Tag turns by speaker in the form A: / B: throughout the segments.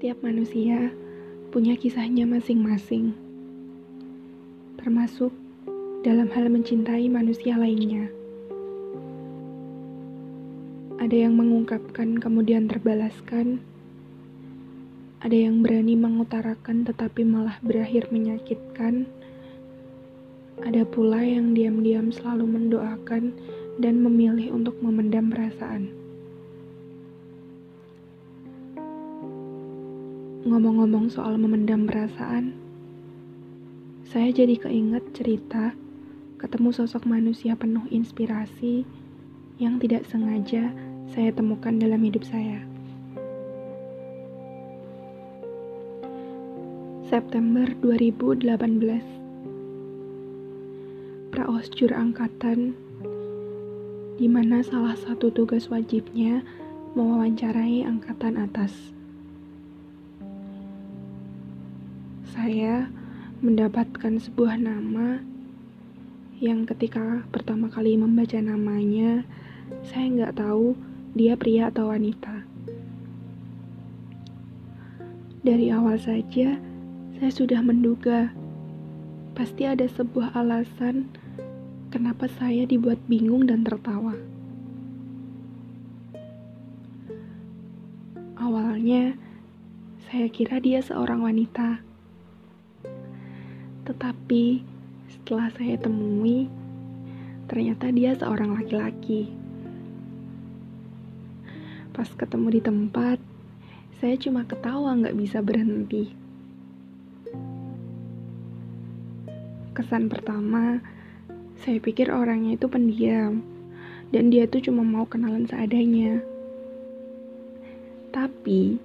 A: Setiap manusia punya kisahnya masing-masing, termasuk dalam hal mencintai manusia lainnya. Ada yang mengungkapkan kemudian terbalaskan, ada yang berani mengutarakan tetapi malah berakhir menyakitkan, ada pula yang diam-diam selalu mendoakan dan memilih untuk memendam perasaan. Ngomong-ngomong soal memendam perasaan, saya jadi keinget cerita ketemu sosok manusia penuh inspirasi yang tidak sengaja saya temukan dalam hidup saya. September 2018 Praosjur Angkatan di mana salah satu tugas wajibnya mewawancarai angkatan atas. Saya mendapatkan sebuah nama yang ketika pertama kali membaca namanya, saya nggak tahu dia pria atau wanita. Dari awal saja, saya sudah menduga pasti ada sebuah alasan kenapa saya dibuat bingung dan tertawa. Awalnya, saya kira dia seorang wanita tetapi setelah saya temui, ternyata dia seorang laki-laki. Pas ketemu di tempat, saya cuma ketawa nggak bisa berhenti. Kesan pertama, saya pikir orangnya itu pendiam, dan dia tuh cuma mau kenalan seadanya. Tapi,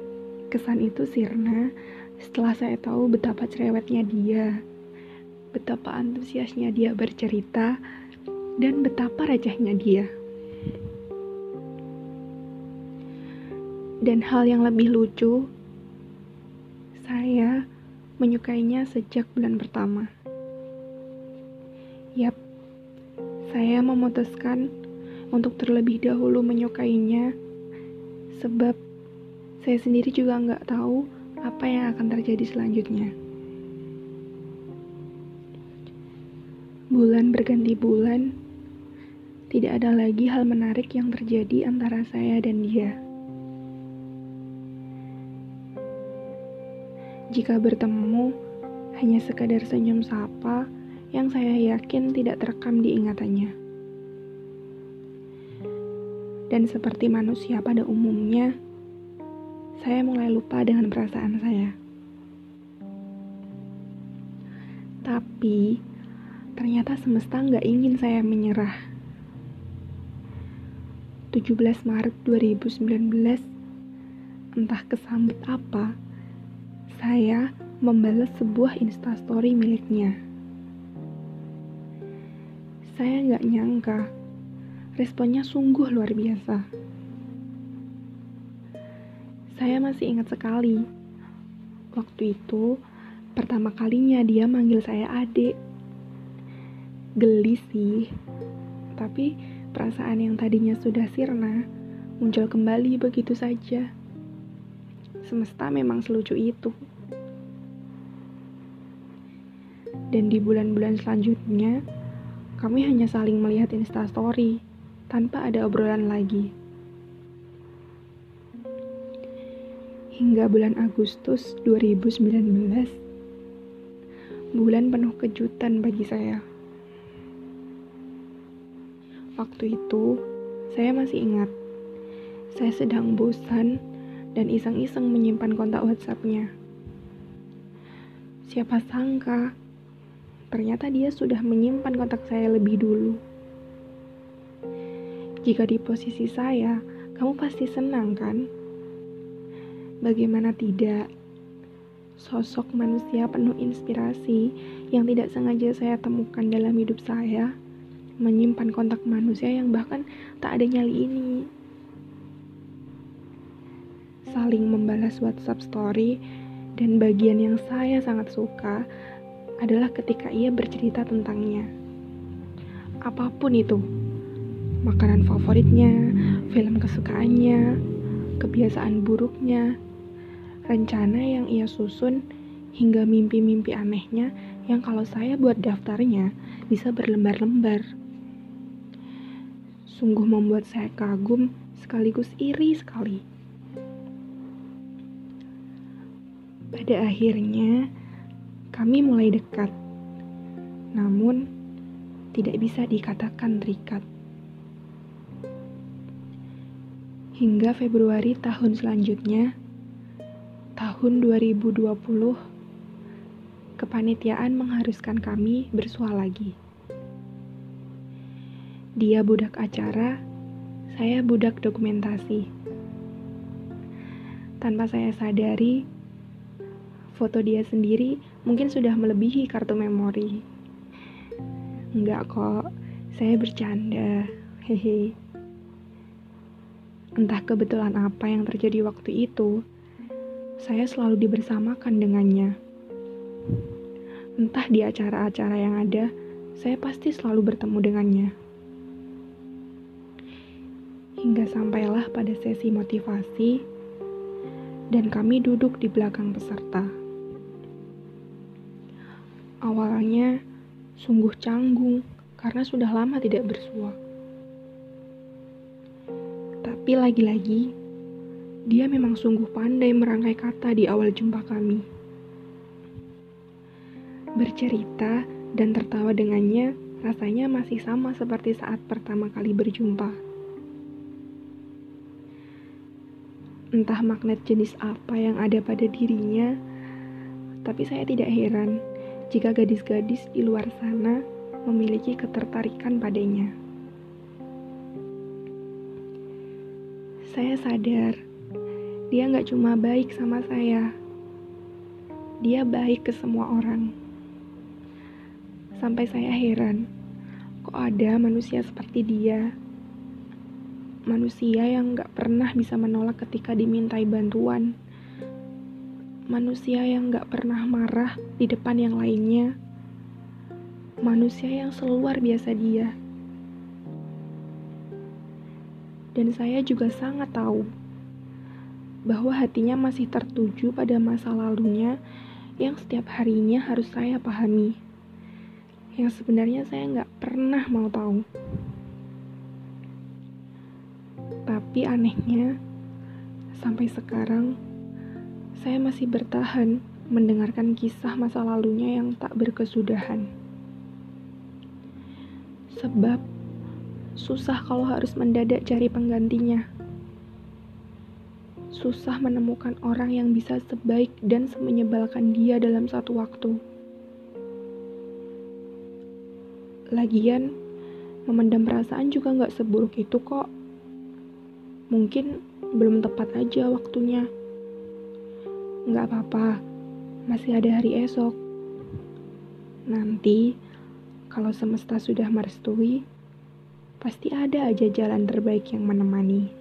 A: kesan itu sirna setelah saya tahu betapa cerewetnya dia betapa antusiasnya dia bercerita, dan betapa rajahnya dia. Dan hal yang lebih lucu, saya menyukainya sejak bulan pertama. Yap, saya memutuskan untuk terlebih dahulu menyukainya sebab saya sendiri juga nggak tahu apa yang akan terjadi selanjutnya. Bulan berganti bulan, tidak ada lagi hal menarik yang terjadi antara saya dan dia. Jika bertemu, hanya sekadar senyum sapa yang saya yakin tidak terekam di ingatannya. Dan seperti manusia pada umumnya, saya mulai lupa dengan perasaan saya. Tapi, Ternyata semesta nggak ingin saya menyerah. 17 Maret 2019, entah kesambut apa, saya membalas sebuah instastory miliknya. Saya nggak nyangka, responnya sungguh luar biasa. Saya masih ingat sekali, waktu itu pertama kalinya dia manggil saya adik geli sih. Tapi perasaan yang tadinya sudah sirna muncul kembali begitu saja. Semesta memang selucu itu. Dan di bulan-bulan selanjutnya kami hanya saling melihat instastory tanpa ada obrolan lagi. Hingga bulan Agustus 2019 bulan penuh kejutan bagi saya Waktu itu, saya masih ingat. Saya sedang bosan dan iseng-iseng menyimpan kontak WhatsApp-nya. Siapa sangka, ternyata dia sudah menyimpan kontak saya lebih dulu. Jika di posisi saya, kamu pasti senang kan? Bagaimana tidak? Sosok manusia penuh inspirasi yang tidak sengaja saya temukan dalam hidup saya menyimpan kontak manusia yang bahkan tak ada nyali ini. Saling membalas WhatsApp story dan bagian yang saya sangat suka adalah ketika ia bercerita tentangnya. Apa pun itu, makanan favoritnya, film kesukaannya, kebiasaan buruknya, rencana yang ia susun hingga mimpi-mimpi anehnya yang kalau saya buat daftarnya bisa berlembar-lembar. Sungguh membuat saya kagum sekaligus iri sekali. Pada akhirnya, kami mulai dekat. Namun, tidak bisa dikatakan terikat. Hingga Februari tahun selanjutnya, tahun 2020, kepanitiaan mengharuskan kami bersua lagi. Dia budak acara, saya budak dokumentasi. Tanpa saya sadari, foto dia sendiri mungkin sudah melebihi kartu memori. Enggak kok, saya bercanda. Hehe. Entah kebetulan apa yang terjadi waktu itu, saya selalu dibersamakan dengannya. Entah di acara-acara yang ada, saya pasti selalu bertemu dengannya. Hingga sampailah pada sesi motivasi, dan kami duduk di belakang peserta. Awalnya sungguh canggung karena sudah lama tidak bersua. Tapi lagi-lagi, dia memang sungguh pandai merangkai kata di awal jumpa kami. Bercerita dan tertawa dengannya rasanya masih sama seperti saat pertama kali berjumpa. Entah magnet jenis apa yang ada pada dirinya, tapi saya tidak heran jika gadis-gadis di luar sana memiliki ketertarikan padanya. Saya sadar, dia nggak cuma baik sama saya, dia baik ke semua orang. Sampai saya heran, kok ada manusia seperti dia? Manusia yang gak pernah bisa menolak ketika dimintai bantuan manusia yang gak pernah marah di depan yang lainnya, manusia yang seluar biasa dia. Dan saya juga sangat tahu bahwa hatinya masih tertuju pada masa lalunya yang setiap harinya harus saya pahami. Yang sebenarnya saya nggak pernah mau tahu. Tapi anehnya, sampai sekarang saya masih bertahan mendengarkan kisah masa lalunya yang tak berkesudahan. Sebab susah kalau harus mendadak cari penggantinya. Susah menemukan orang yang bisa sebaik dan semenyebalkan dia dalam satu waktu. Lagian, memendam perasaan juga gak seburuk itu kok. Mungkin belum tepat aja waktunya. Nggak apa-apa, masih ada hari esok. Nanti, kalau semesta sudah merestui, pasti ada aja jalan terbaik yang menemani.